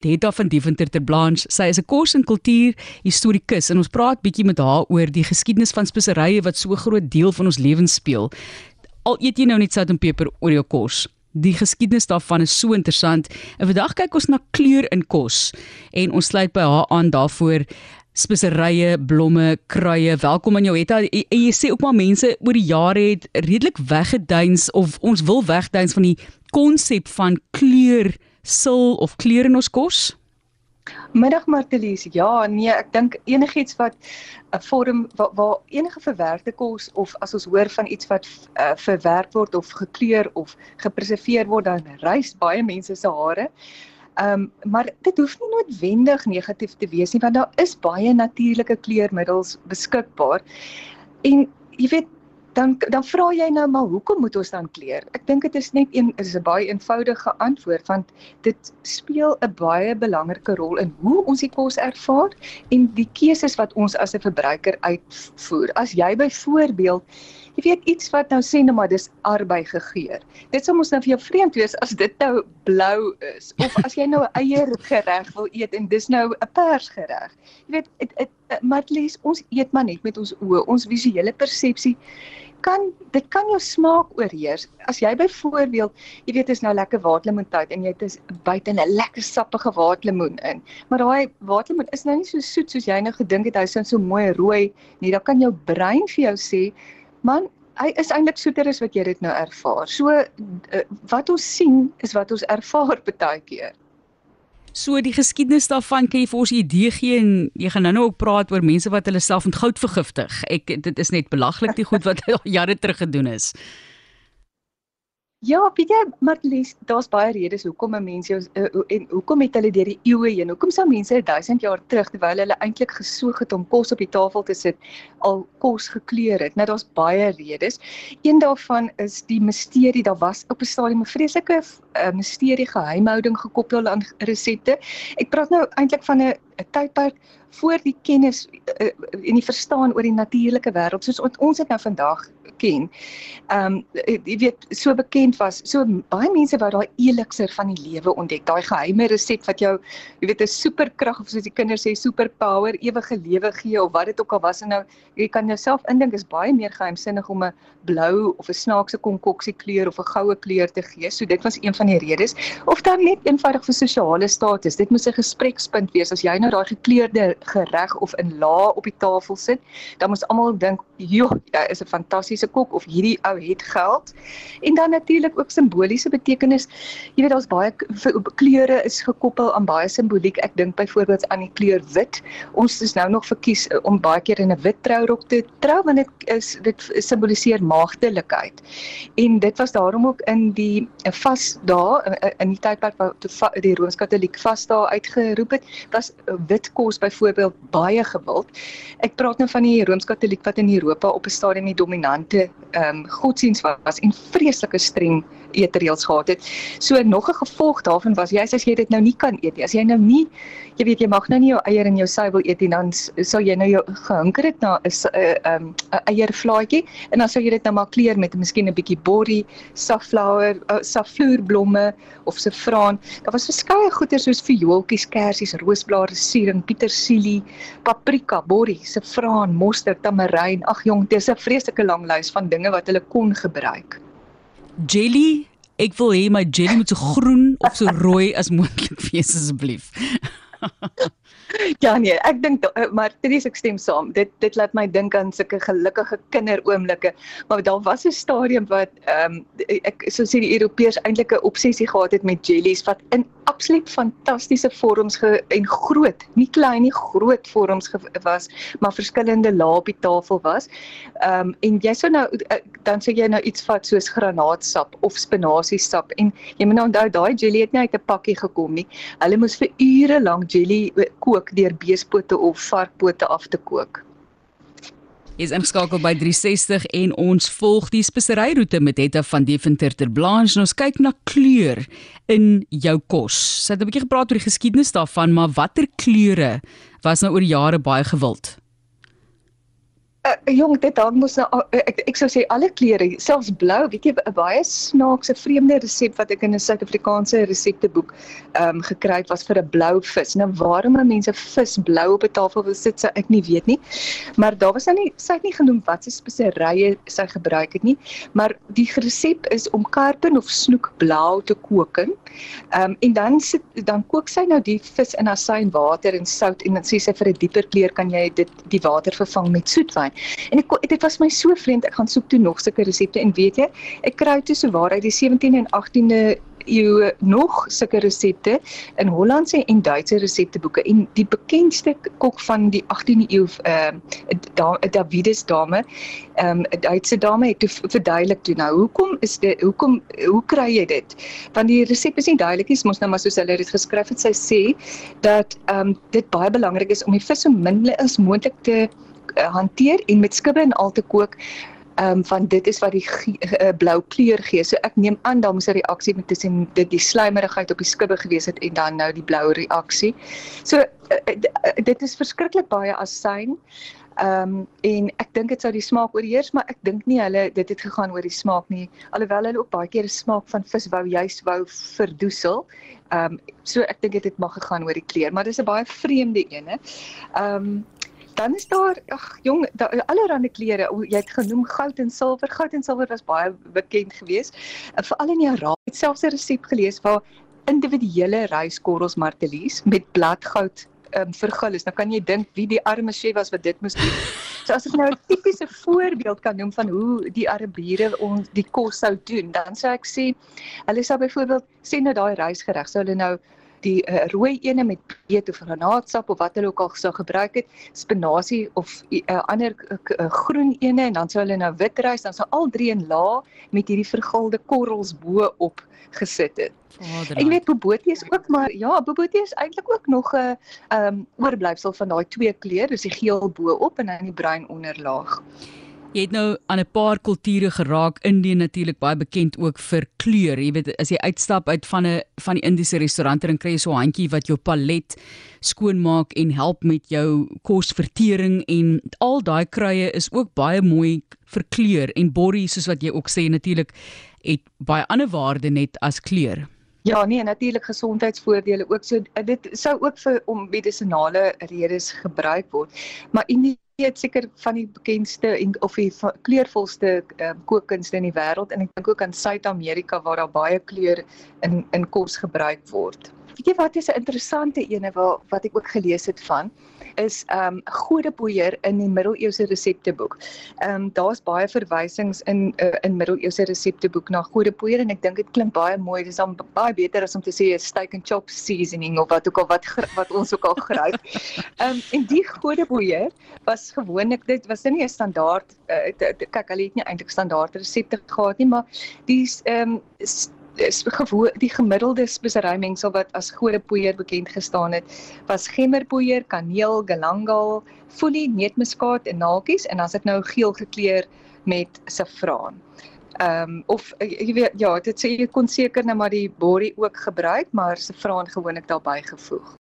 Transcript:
Detta van Deventer ter Blanche. Sy is 'n kos en kultuur historikus en ons praat bietjie met haar oor die geskiedenis van speserye wat so groot deel van ons lewens speel. Al eet jy nou net sout en peper oor jou kos. Die geskiedenis daarvan is so interessant. En vandag kyk ons na kleur in kos en ons sluit by haar aan daarvoor speserye, blomme, kruie. Welkom aan jou Hetta. Jy, jy sê ook maar mense oor die jare het redelik weggeduins of ons wil wegduins van die konsep van kleur sil of kleur in ons kos? Middag Martelies. Ja, nee, ek dink enigiets wat 'n vorm waar, waar enige verwerkte kos of as ons hoor van iets wat uh, verwerk word of gekleur of gepreserveer word, dan rys baie mense se hare. Ehm um, maar dit hoef nie noodwendig negatief te wees nie want daar is baie natuurlike kleurmiddels beskikbaar. En jy weet dan dan vra jy nou maar hoekom moet ons dan kleer? Ek dink dit is net een is 'n baie eenvoudige antwoord want dit speel 'n baie belangrike rol in hoe ons die kos ervaar en die keuses wat ons as 'n verbruiker uitvoer. As jy byvoorbeeld jy weet iets wat nou sê net maar dis arbei gegeur. Dit sou mos nou vir jou vreemd wees as dit nou blou is of as jy nou 'n eier gereg wil eet en dis nou 'n pers gereg. Jy weet dit maar lees ons eet maar net met ons oë, ons visuele persepsie kan dit kan jou smaak oorheers. As jy byvoorbeeld, jy weet is nou lekker waterlemoentyd en jy het 'n in 'n lekker sappige waterlemoen in. Maar daai waterlemoen is nou nie so soet soos jy nou gedink het hy sou so mooi rooi nie. Dan kan jou brein vir jou sê, "Man, hy is eintlik soeter as wat jy dit nou ervaar." So uh, wat ons sien is wat ons ervaar baie keer. So die geskiedenis daarvan kan jy vir ons 'n idee gee en jy gaan nou-nou ook praat oor mense wat hulle self met goud vergiftig. Ek dit is net belaglik die goed wat jare terug gedoen is. Ja, weet jy, maar lees, daar's baie redes hoekom 'n mens jou uh, en hoekom het hulle deur die eeue heen, hoekom sou mense 1000 jaar terug terwyl hulle eintlik gesoog het om kos op die tafel te sit, al kos gekleur het. Nou daar's baie redes. Een daarvan is die misterie, daar was op 'n stadium 'n vreeslike uh, misterie geheimhouding gekoppel aan resepte. Ek praat nou eintlik van 'n 'n tydperk voor die kennis uh, en die verstaan oor die natuurlike wêreld soos ons dit nou vandag ken. Ehm um, jy weet so bekend was. So baie mense wou daai elixir van die lewe ontdek, daai geheime resep wat jou jy weet 'n superkrag of soos die kinders sê superpower, ewige lewe gee of wat dit ook al was en nou jy kan jouself indink is baie meer geheimsinnig om 'n blou of 'n snaakse konkoksie kleur of 'n goue kleur te gee. So dit was een van die redes of dan net eenvoudig vir sosiale status. Dit moes 'n gesprekspunt wees as jy nou daai gekleurde gereg of in laag op die tafel sit, dan moes almal dink, "Joh, hy is 'n fantastiese kok of hierdie ou het geld. En dan natuurlik ook simboliese betekenis. Jy weet daar's baie kleure is gekoppel aan baie simboliek. Ek dink byvoorbeeld aan die kleur wit. Ons is nou nog verkies eh, om baie keer in 'n wit trourok te trou want dit is dit simboliseer maagdelikheid. En dit was daarom ook in die eh, vas daar eh, in die tydperk wat die Rooms-Katoliek vas daar uitgeroep het, was wit kos byvoorbeeld baie gewild. Ek praat nou van die Rooms-Katoliek wat in Europa op 'n stadium die dominante ehm um, godsdiens was en vreeslike streng eetreëls gehad het. So nog 'n gevolg daarvan was jy as jy dit nou nie kan eet nie. As jy nou nie jy weet jy mag nou nie jou eier en jou suiwel eet nie, dan sou jy nou jou gehunker het na 'n 'n ehm, 'n eiervlaatjie en dan sou jy dit nou maar kleur met miskien 'n bietjie borrie, safflower, uh, saffloerblomme of saffraan. Daar was verskeie goeder soos viooltjies, kersies, roosblare, suuring, petersilie, paprika, borrie, saffraan, mosterd, tamaryn. Ag jong, dis 'n vreeslike lang lys van dinge wat hulle kon gebruik jelly. Ek wil hê my jelly moet so groen of so rooi as moontlik wees asseblief. Ja nee, ek dink eh, maar Tries ek stem saam. Dit dit laat my dink aan sulke gelukkige kinderoomblikke. Maar daar was 'n stadium wat ehm um, ek so sê die Europeërs eintlik 'n obsessie gehad het met jellies wat in absoluut fantastiese vorms ge, en groot, nie klein nie, groot vorms ge, was, maar verskillende lae op die tafel was. Ehm um, en jy sou nou eh, dan sê jy nou iets vat soos granaatsap of spinasiesap en jy moet nou onthou daai jelly het nie uit 'n pakkie gekom nie. Hulle moes vir ure lank jelly eh, kook deur beespote of varkpote af te kook is ingeskakel by 360 en ons volg die speseryroete met Etta van Deventer ter Blanche en ons kyk na kleur in jou kos. Sy het 'n bietjie gepraat oor die geskiedenis daarvan, maar watter kleure was nou oor jare baie gewild? Uh, jong dit hang mos nou uh, ek, ek sou sê alle kleure, selfs blou, weet jy 'n baie snaakse vreemde resep wat ek in 'n Suid-Afrikaanse resepteboek ehm um, gekry het was vir 'n blou vis. Nou waarom mense vis blou op 'n tafel wil sit, sou ek nie weet nie. Maar daar was nou nie sy het nie genoem wat se speserye sy gebruik het nie, maar die resep is om karpen of snoek blou te kook. Ehm um, en dan sit dan kook sy nou die vis in asyn water en sout en dan sê sy vir 'n dieper kleur kan jy dit die water vervang met soetwyn. En ek dit was my so vreemd. Ek gaan soek toe nog sulke resepte en weet jy, ek kry toe so waar uit die 17de en 18de eeu nog sulke resepte in Hollandse en Duitse resepteboeke en die bekendste kok van die 18de eeu ehm uh, Davidus dame ehm um, 'n Duitse dame het toe verduidelik toe nou hoekom is dit hoekom hoe kry jy dit want die resep is nie duidelik nie mos nou maar soos hulle dit geskryf het sy sê dat ehm um, dit baie belangrik is om die vis so min as moontlik te uh, hanteer en met skibbe en al te kook ehm um, van dit is wat die uh, blou kleur gee. So ek neem aan daar moes 'n reaksie met tussen dit die slijmerigheid op die skibbe gewees het en dan nou die blou reaksie. So uh, uh, dit is verskriklik baie asyn. Ehm um, en ek dink dit sou die smaak oorheers, maar ek dink nie hulle dit het gegaan oor die smaak nie. Alhoewel hulle ook baie keer die smaak van vis wou juis wou verdoesel. Ehm um, so ek dink dit het mag gegaan oor die kleur, maar dis 'n baie vreemde ene. Ehm um, dan is daar ag jong allerlei klere. Jy het genoem goud en silwer. Goud en silwer was baie bekend geweest. Veral in die Arabië het selfs 'n resep gelees waar individuele ryskorrels martelies met bladgoud um, vergul is. Nou kan jy dink wie die arme chef was wat dit moes doen. So as ek nou 'n tipiese voorbeeld kan noem van hoe die Arabiere ons die kos sou doen dan sou ek sê hulle sou byvoorbeeld sê nou daai rysgereg sou hulle nou die uh, rooi ene met beet of granaatsap of wat hulle ook al sou gebruik het, spinasie of 'n uh, ander uh, groen ene en dan sou hulle nou wit rys, dan sou al drie in laag met hierdie vergulde korrels bo op gesit het. Vader. Ek weet bobotie is ook maar ja, bobotie is eintlik ook nog 'n ehm um, oorblyfsel van daai twee kleure, dis die geel bo op en dan die bruin onderlaag. Jy het nou aan 'n paar kulture geraak. Indië natuurlik baie bekend ook vir kleur. Jy weet as jy uitstap uit van 'n van die Indiese restaurante en kry jy so 'n handjie wat jou palet skoonmaak en help met jou kosvertering en al daai kruie is ook baie mooi vir kleur en borrie soos wat jy ook sê natuurlik het baie ander waarde net as kleur. Ja, nee, natuurlik gesondheidsvoordele ook. So dit sou ook vir om medisonale redes gebruik word. Maar Indië het seker van die bekendste en of die kleurvolste um, kookkunste in die wêreld en ek dink ook aan Suid-Amerika waar daar baie kleur in in kos gebruik word. Weet jy wat is 'n interessante ene wat wat ek ook gelees het van? is ehm um, godepoeier in die middeleeuse resepteboek. Ehm um, daar's baie verwysings in uh, in middeleeuse resepteboek na godepoeier en ek dink dit klink baie mooi. Dit is dan baie beter as om te sê steak and chop seasoning of wat ook al wat wat ons ook al gebruik. Ehm um, en die godepoeier was gewoonlik dit was nie 'n standaard uh, kyk hulle het nie eintlik standaard resepte gehad nie, maar dis ehm um, is gewoon die gemiddelde speserymengsel wat as godepoeier bekend gestaan het was gemmerpoeier, kaneel, galangal, foelie, neutmuskaat en naaltjies en as dit nou geel gekleur met saffraan. Ehm um, of jy weet ja, dit sê jy kon seker net maar die borrie ook gebruik, maar saffraan gewoonlik daarbey gevoeg.